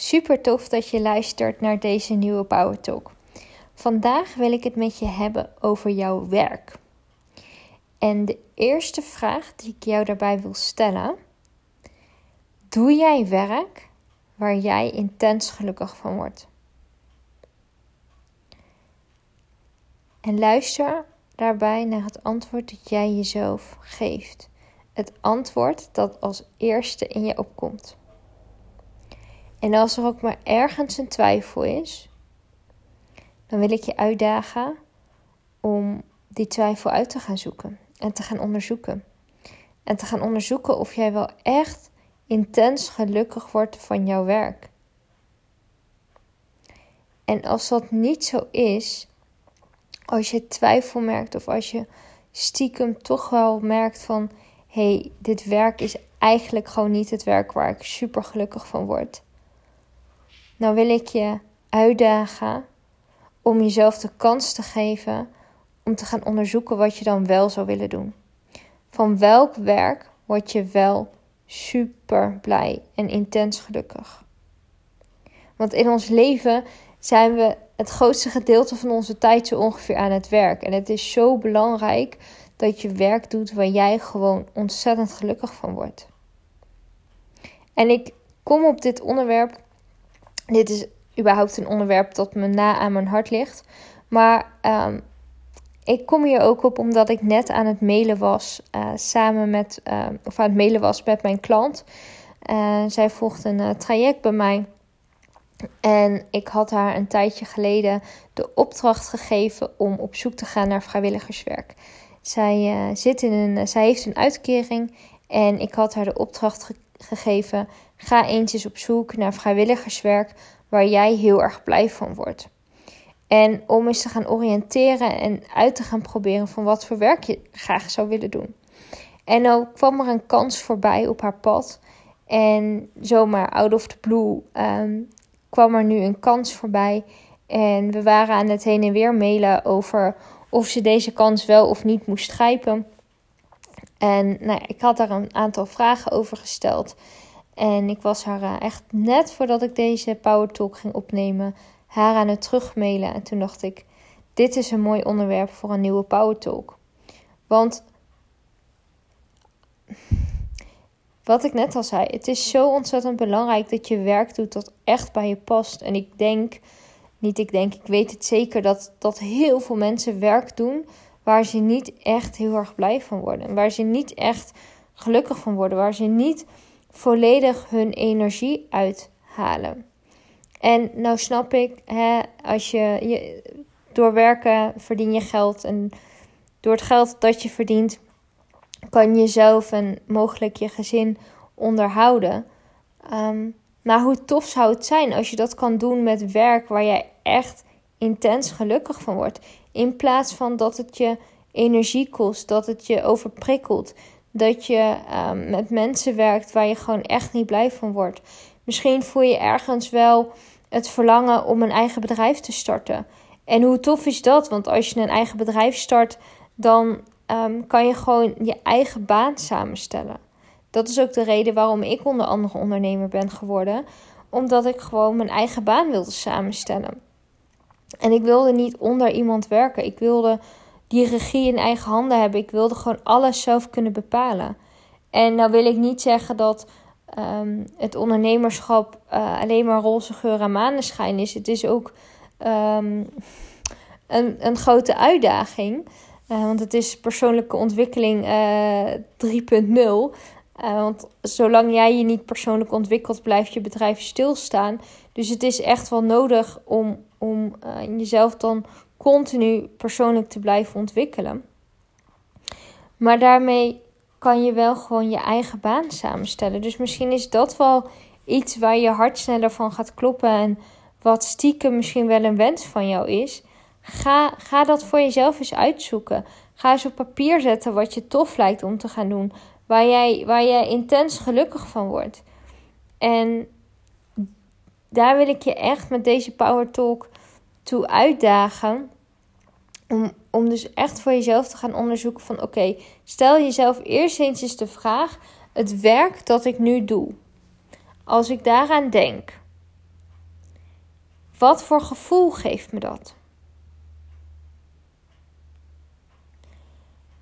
Super tof dat je luistert naar deze nieuwe Power Talk. Vandaag wil ik het met je hebben over jouw werk. En de eerste vraag die ik jou daarbij wil stellen: Doe jij werk waar jij intens gelukkig van wordt? En luister daarbij naar het antwoord dat jij jezelf geeft. Het antwoord dat als eerste in je opkomt. En als er ook maar ergens een twijfel is, dan wil ik je uitdagen om die twijfel uit te gaan zoeken en te gaan onderzoeken. En te gaan onderzoeken of jij wel echt intens gelukkig wordt van jouw werk. En als dat niet zo is, als je twijfel merkt of als je stiekem toch wel merkt van hé, hey, dit werk is eigenlijk gewoon niet het werk waar ik super gelukkig van word nou wil ik je uitdagen om jezelf de kans te geven om te gaan onderzoeken wat je dan wel zou willen doen. Van welk werk word je wel super blij en intens gelukkig? Want in ons leven zijn we het grootste gedeelte van onze tijd zo ongeveer aan het werk. En het is zo belangrijk dat je werk doet waar jij gewoon ontzettend gelukkig van wordt. En ik kom op dit onderwerp dit is überhaupt een onderwerp dat me na aan mijn hart ligt. Maar um, ik kom hier ook op omdat ik net aan het mailen was uh, samen met, uh, of aan het mailen was met mijn klant. Zij volgt een uh, traject bij mij. En ik had haar een tijdje geleden de opdracht gegeven om op zoek te gaan naar vrijwilligerswerk. Zij, zit in een, zij heeft een uitkering en ik had haar de opdracht ge gegeven Ga eens op zoek naar vrijwilligerswerk waar jij heel erg blij van wordt. En om eens te gaan oriënteren en uit te gaan proberen van wat voor werk je graag zou willen doen. En dan kwam er een kans voorbij op haar pad. En zomaar out of the blue um, kwam er nu een kans voorbij. En we waren aan het heen en weer mailen over of ze deze kans wel of niet moest grijpen. En nou ik had daar een aantal vragen over gesteld. En ik was haar eh, echt net voordat ik deze Power Talk ging opnemen, haar aan het terugmailen. En toen dacht ik: dit is een mooi onderwerp voor een nieuwe Power Talk. Want wat ik net al zei, het is zo ontzettend belangrijk dat je werk doet dat echt bij je past. En ik denk, niet ik denk, ik weet het zeker dat, dat heel veel mensen werk doen waar ze niet echt heel erg blij van worden. Waar ze niet echt gelukkig van worden. Waar ze niet volledig hun energie uithalen. En nou snap ik, hè, als je, door werken verdien je geld en door het geld dat je verdient kan je zelf en mogelijk je gezin onderhouden. Um, maar hoe tof zou het zijn als je dat kan doen met werk waar jij echt intens gelukkig van wordt. In plaats van dat het je energie kost, dat het je overprikkelt, dat je um, met mensen werkt waar je gewoon echt niet blij van wordt. Misschien voel je ergens wel het verlangen om een eigen bedrijf te starten. En hoe tof is dat? Want als je een eigen bedrijf start, dan um, kan je gewoon je eigen baan samenstellen. Dat is ook de reden waarom ik onder andere ondernemer ben geworden. Omdat ik gewoon mijn eigen baan wilde samenstellen. En ik wilde niet onder iemand werken. Ik wilde die regie in eigen handen hebben. Ik wilde gewoon alles zelf kunnen bepalen. En nou wil ik niet zeggen dat um, het ondernemerschap uh, alleen maar roze geur en maneschijn is. Het is ook um, een, een grote uitdaging. Uh, want het is persoonlijke ontwikkeling uh, eh, 3.0. want zolang jij je niet persoonlijk ontwikkelt, blijft je bedrijf stilstaan. Dus het is echt wel nodig om, om jezelf dan continu persoonlijk te blijven ontwikkelen. Maar daarmee kan je wel gewoon je eigen baan samenstellen. Dus misschien is dat wel iets waar je hart sneller van gaat kloppen en wat stiekem misschien wel een wens van jou is. Ga, ga dat voor jezelf eens uitzoeken. Ga eens op papier zetten wat je tof lijkt om te gaan doen. Waar jij, waar jij intens gelukkig van wordt. En daar wil ik je echt met deze Power Talk toe uitdagen. Om, om dus echt voor jezelf te gaan onderzoeken van oké, stel jezelf eerst eens, eens de vraag, het werk dat ik nu doe. Als ik daaraan denk, wat voor gevoel geeft me dat?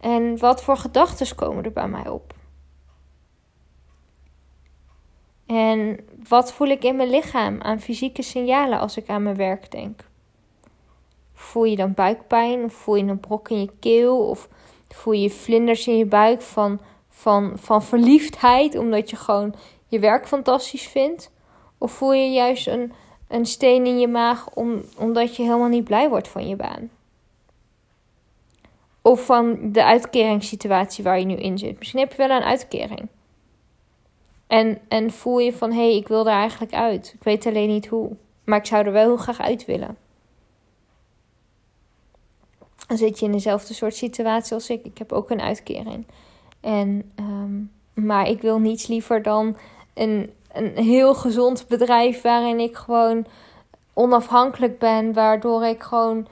En wat voor gedachten komen er bij mij op? En wat voel ik in mijn lichaam aan fysieke signalen als ik aan mijn werk denk? Voel je dan buikpijn of voel je een brok in je keel of voel je vlinders in je buik van, van, van verliefdheid omdat je gewoon je werk fantastisch vindt? Of voel je juist een, een steen in je maag om, omdat je helemaal niet blij wordt van je baan? Of van de uitkeringssituatie waar je nu in zit. Misschien heb je wel een uitkering. En, en voel je van hé, hey, ik wil er eigenlijk uit. Ik weet alleen niet hoe. Maar ik zou er wel heel graag uit willen. Dan zit je in dezelfde soort situatie als ik. Ik heb ook een uitkering. En, ehm, maar ik wil niets liever dan een, een heel gezond bedrijf waarin ik gewoon onafhankelijk ben. Waardoor ik gewoon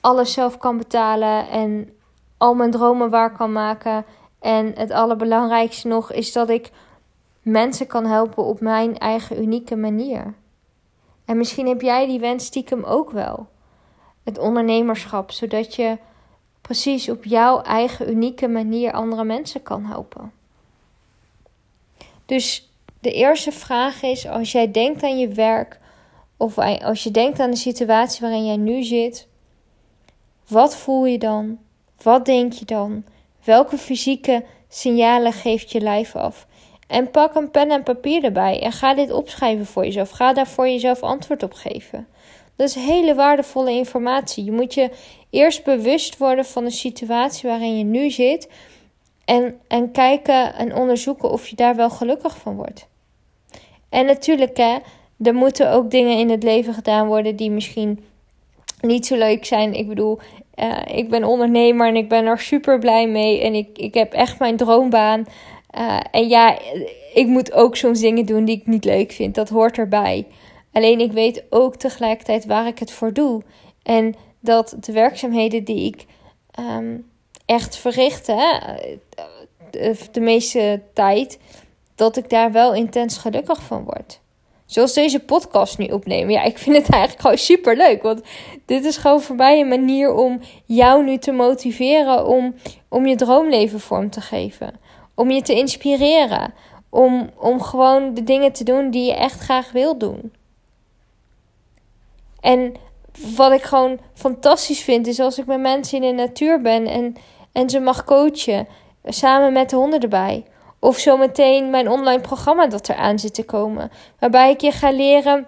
alles zelf kan betalen en al mijn dromen waar kan maken. En het allerbelangrijkste nog is dat ik mensen kan helpen op mijn eigen unieke manier. En misschien heb jij die wens stiekem ook wel. Het ondernemerschap, zodat je precies op jouw eigen unieke manier andere mensen kan helpen. Dus de eerste vraag is: als jij denkt aan je werk of als je denkt aan de situatie waarin jij nu zit, wat voel je dan? Wat denk je dan? Welke fysieke signalen geeft je lijf af? En pak een pen en papier erbij en ga dit opschrijven voor jezelf. Ga daar voor jezelf antwoord op geven. Dat is hele waardevolle informatie. Je moet je eerst bewust worden van de situatie waarin je nu zit. En, en kijken en onderzoeken of je daar wel gelukkig van wordt. En natuurlijk, hè, er moeten ook dingen in het leven gedaan worden die misschien niet zo leuk zijn. Ik bedoel, uh, ik ben ondernemer en ik ben er super blij mee. En ik, ik heb echt mijn droombaan. Uh, en ja, ik moet ook soms dingen doen die ik niet leuk vind. Dat hoort erbij. Alleen ik weet ook tegelijkertijd waar ik het voor doe. En dat de werkzaamheden die ik um, echt verricht, hè, de, de meeste tijd, dat ik daar wel intens gelukkig van word. Zoals deze podcast nu opnemen. Ja, ik vind het eigenlijk gewoon super leuk. Want dit is gewoon voor mij een manier om jou nu te motiveren om, om je droomleven vorm te geven. Om je te inspireren. Om, om gewoon de dingen te doen die je echt graag wil doen. En wat ik gewoon fantastisch vind, is als ik met mensen in de natuur ben en, en ze mag coachen. Samen met de honden erbij. Of zometeen mijn online programma dat eraan zit te komen. Waarbij ik je ga leren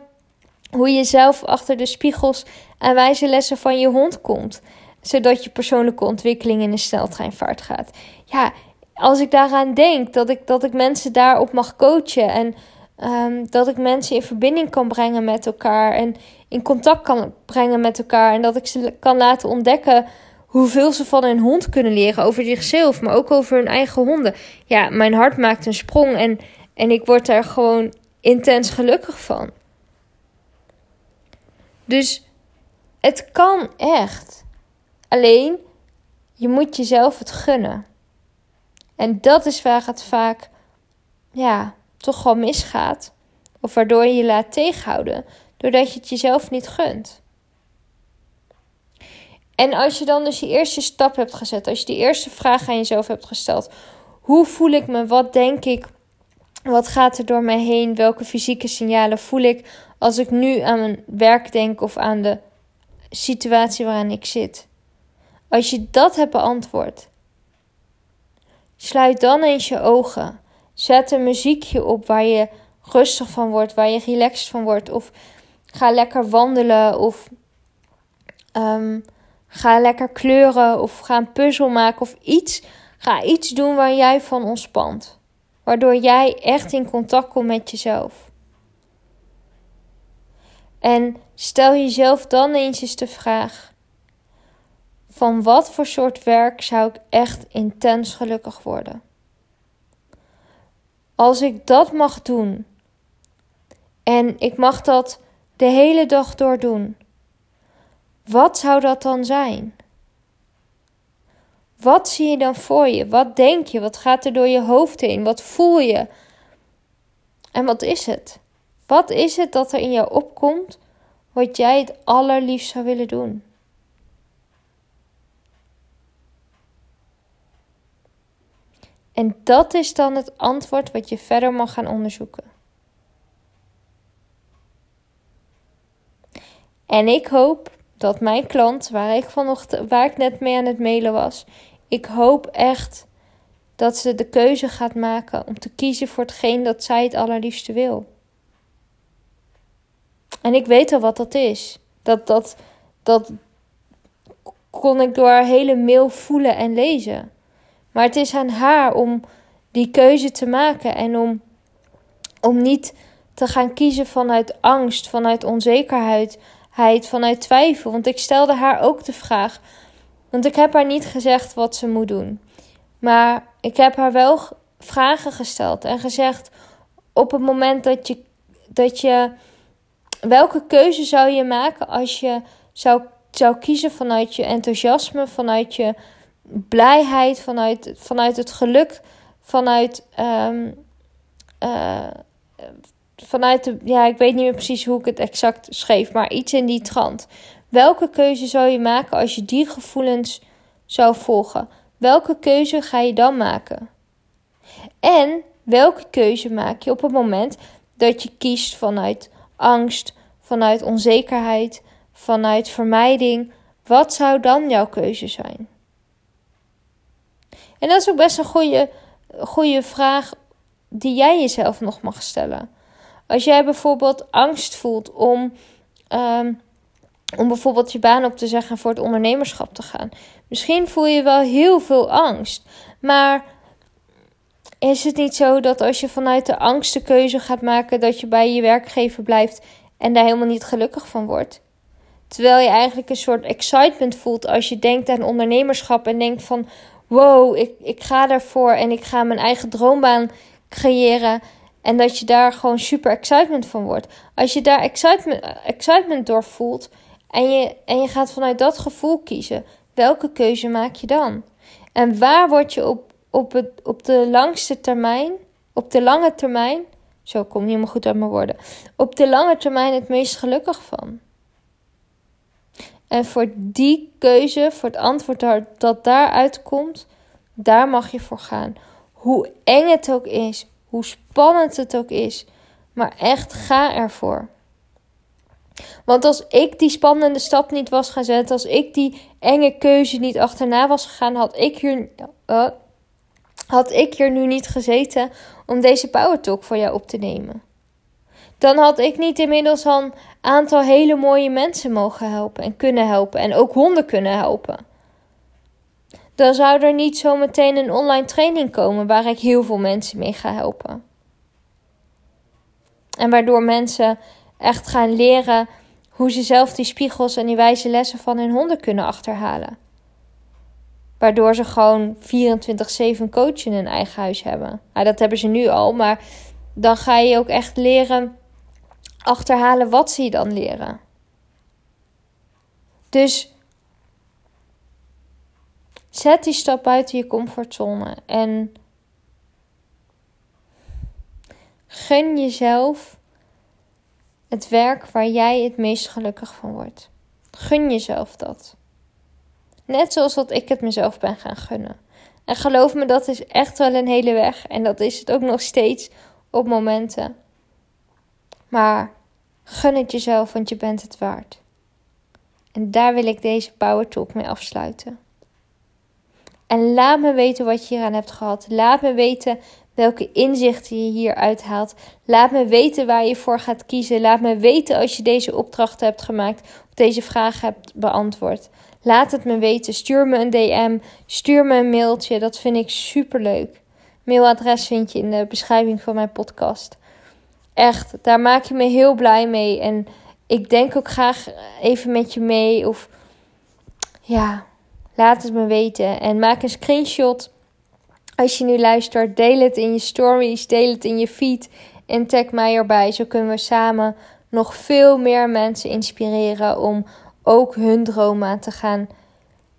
hoe je zelf achter de spiegels en wijze lessen van je hond komt. Zodat je persoonlijke ontwikkeling in een sneltreinvaart gaat. Ja, als ik daaraan denk dat ik, dat ik mensen daarop mag coachen. En um, dat ik mensen in verbinding kan brengen met elkaar. En in contact kan brengen met elkaar. En dat ik ze kan laten ontdekken hoeveel ze van hun hond kunnen leren over zichzelf, maar ook over hun eigen honden. Ja, mijn hart maakt een sprong en, en ik word daar gewoon intens gelukkig van. Dus het kan echt. Alleen je moet jezelf het gunnen. En dat is waar het vaak, ja, toch wel misgaat. Of waardoor je je laat tegenhouden, doordat je het jezelf niet gunt. En als je dan dus die eerste stap hebt gezet, als je die eerste vraag aan jezelf hebt gesteld: hoe voel ik me? Wat denk ik? Wat gaat er door mij heen? Welke fysieke signalen voel ik als ik nu aan mijn werk denk of aan de situatie waarin ik zit? Als je dat hebt beantwoord, sluit dan eens je ogen. Zet een muziekje op waar je rustig van wordt, waar je relaxed van wordt. Of ga lekker wandelen of um, Ga lekker kleuren of ga een puzzel maken of iets. Ga iets doen waar jij van ontspant. Waardoor jij echt in contact komt met jezelf. En stel jezelf dan eens eens de vraag: van wat voor soort werk zou ik echt intens gelukkig worden? Als ik dat mag doen en ik mag dat de hele dag door doen wat zou dat dan zijn? Wat zie je dan voor je? Wat denk je? Wat gaat er door je hoofd heen? Wat voel je? En wat is het? Wat is het dat er in jou opkomt wat jij het allerliefst zou willen doen? En dat is dan het antwoord wat je verder mag gaan onderzoeken. En ik hoop dat mijn klant, waar ik, vanochtend, waar ik net mee aan het mailen was, ik hoop echt dat ze de keuze gaat maken om te kiezen voor hetgeen dat zij het allerliefste wil. En ik weet al wat dat is. Dat, dat, dat kon ik door haar hele mail voelen en lezen. Maar het is aan haar om die keuze te maken en om, om niet te gaan kiezen vanuit angst, vanuit onzekerheid, vanuit twijfel. Want ik stelde haar ook de vraag. Want ik heb haar niet gezegd wat ze moet doen. Maar ik heb haar wel vragen gesteld en gezegd: op het moment dat je, dat je. Welke keuze zou je maken als je zou, zou kiezen vanuit je enthousiasme, vanuit je blijheid, vanuit, vanuit het geluk, vanuit. Um, vanuit de. Ja, ik weet niet meer precies hoe ik het exact schreef, maar iets in die trant. Welke keuze zou je maken als je die gevoelens zou volgen? Welke keuze ga je dan maken? En welke keuze maak je op het moment dat je kiest vanuit angst, vanuit onzekerheid, vanuit vermijding? Wat zou dan jouw keuze zijn? En dat is ook best een goede, goede vraag die jij jezelf nog mag stellen. Als jij bijvoorbeeld angst voelt om, um, om bijvoorbeeld je baan op te zeggen voor het ondernemerschap te gaan. Misschien voel je wel heel veel angst. Maar is het niet zo dat als je vanuit de angst de keuze gaat maken, dat je bij je werkgever blijft en daar helemaal niet gelukkig van wordt? Terwijl je eigenlijk een soort excitement voelt als je denkt aan ondernemerschap en denkt van wow, ik, ik ga daarvoor en ik ga mijn eigen droombaan creëren. En dat je daar gewoon super excitement van wordt. Als je daar excitement, excitement door voelt en je, en je gaat vanuit dat gevoel kiezen, welke keuze maak je dan? En waar word je op, op, het, op de langste termijn, op de lange termijn, zo kom niet helemaal goed uit mijn woorden, op de lange termijn het meest gelukkig van? En voor die keuze, voor het antwoord dat daaruit komt, daar mag je voor gaan. Hoe eng het ook is, hoe spannend het ook is. Maar echt ga ervoor. Want als ik die spannende stap niet was gaan zetten, als ik die enge keuze niet achterna was gegaan, had ik hier, uh, had ik hier nu niet gezeten om deze Power Talk voor jou op te nemen. Dan had ik niet inmiddels al een aantal hele mooie mensen mogen helpen en kunnen helpen en ook honden kunnen helpen dan zou er niet zometeen een online training komen waar ik heel veel mensen mee ga helpen. En waardoor mensen echt gaan leren hoe ze zelf die spiegels en die wijze lessen van hun honden kunnen achterhalen. Waardoor ze gewoon 24-7 coach in hun eigen huis hebben. Nou, dat hebben ze nu al, maar dan ga je ook echt leren achterhalen wat ze je dan leren. Dus Zet die stap buiten je comfortzone en gun jezelf het werk waar jij het meest gelukkig van wordt. Gun jezelf dat. Net zoals dat ik het mezelf ben gaan gunnen. En geloof me, dat is echt wel een hele weg. En dat is het ook nog steeds op momenten. Maar gun het jezelf, want je bent het waard. En daar wil ik deze Power Talk mee afsluiten. En laat me weten wat je hieraan hebt gehad. Laat me weten welke inzichten je hier uithaalt. Laat me weten waar je voor gaat kiezen. Laat me weten als je deze opdrachten hebt gemaakt of deze vragen hebt beantwoord. Laat het me weten. Stuur me een DM. Stuur me een mailtje. Dat vind ik super leuk. Mailadres vind je in de beschrijving van mijn podcast. Echt, daar maak je me heel blij mee. En ik denk ook graag even met je mee. Of ja, Laat het me weten en maak een screenshot. Als je nu luistert, deel het in je stories, deel het in je feed en tag mij erbij. Zo kunnen we samen nog veel meer mensen inspireren om ook hun dromen te gaan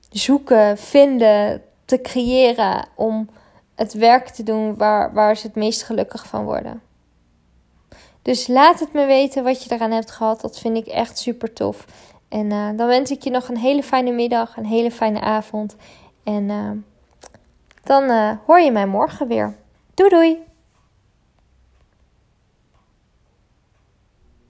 zoeken, vinden, te creëren. Om het werk te doen waar, waar ze het meest gelukkig van worden. Dus laat het me weten wat je eraan hebt gehad. Dat vind ik echt super tof. En eh, dan wens ik je nog een hele fijne middag, een hele fijne avond. En uh, dan uh, hoor je mij morgen weer. Doei doei!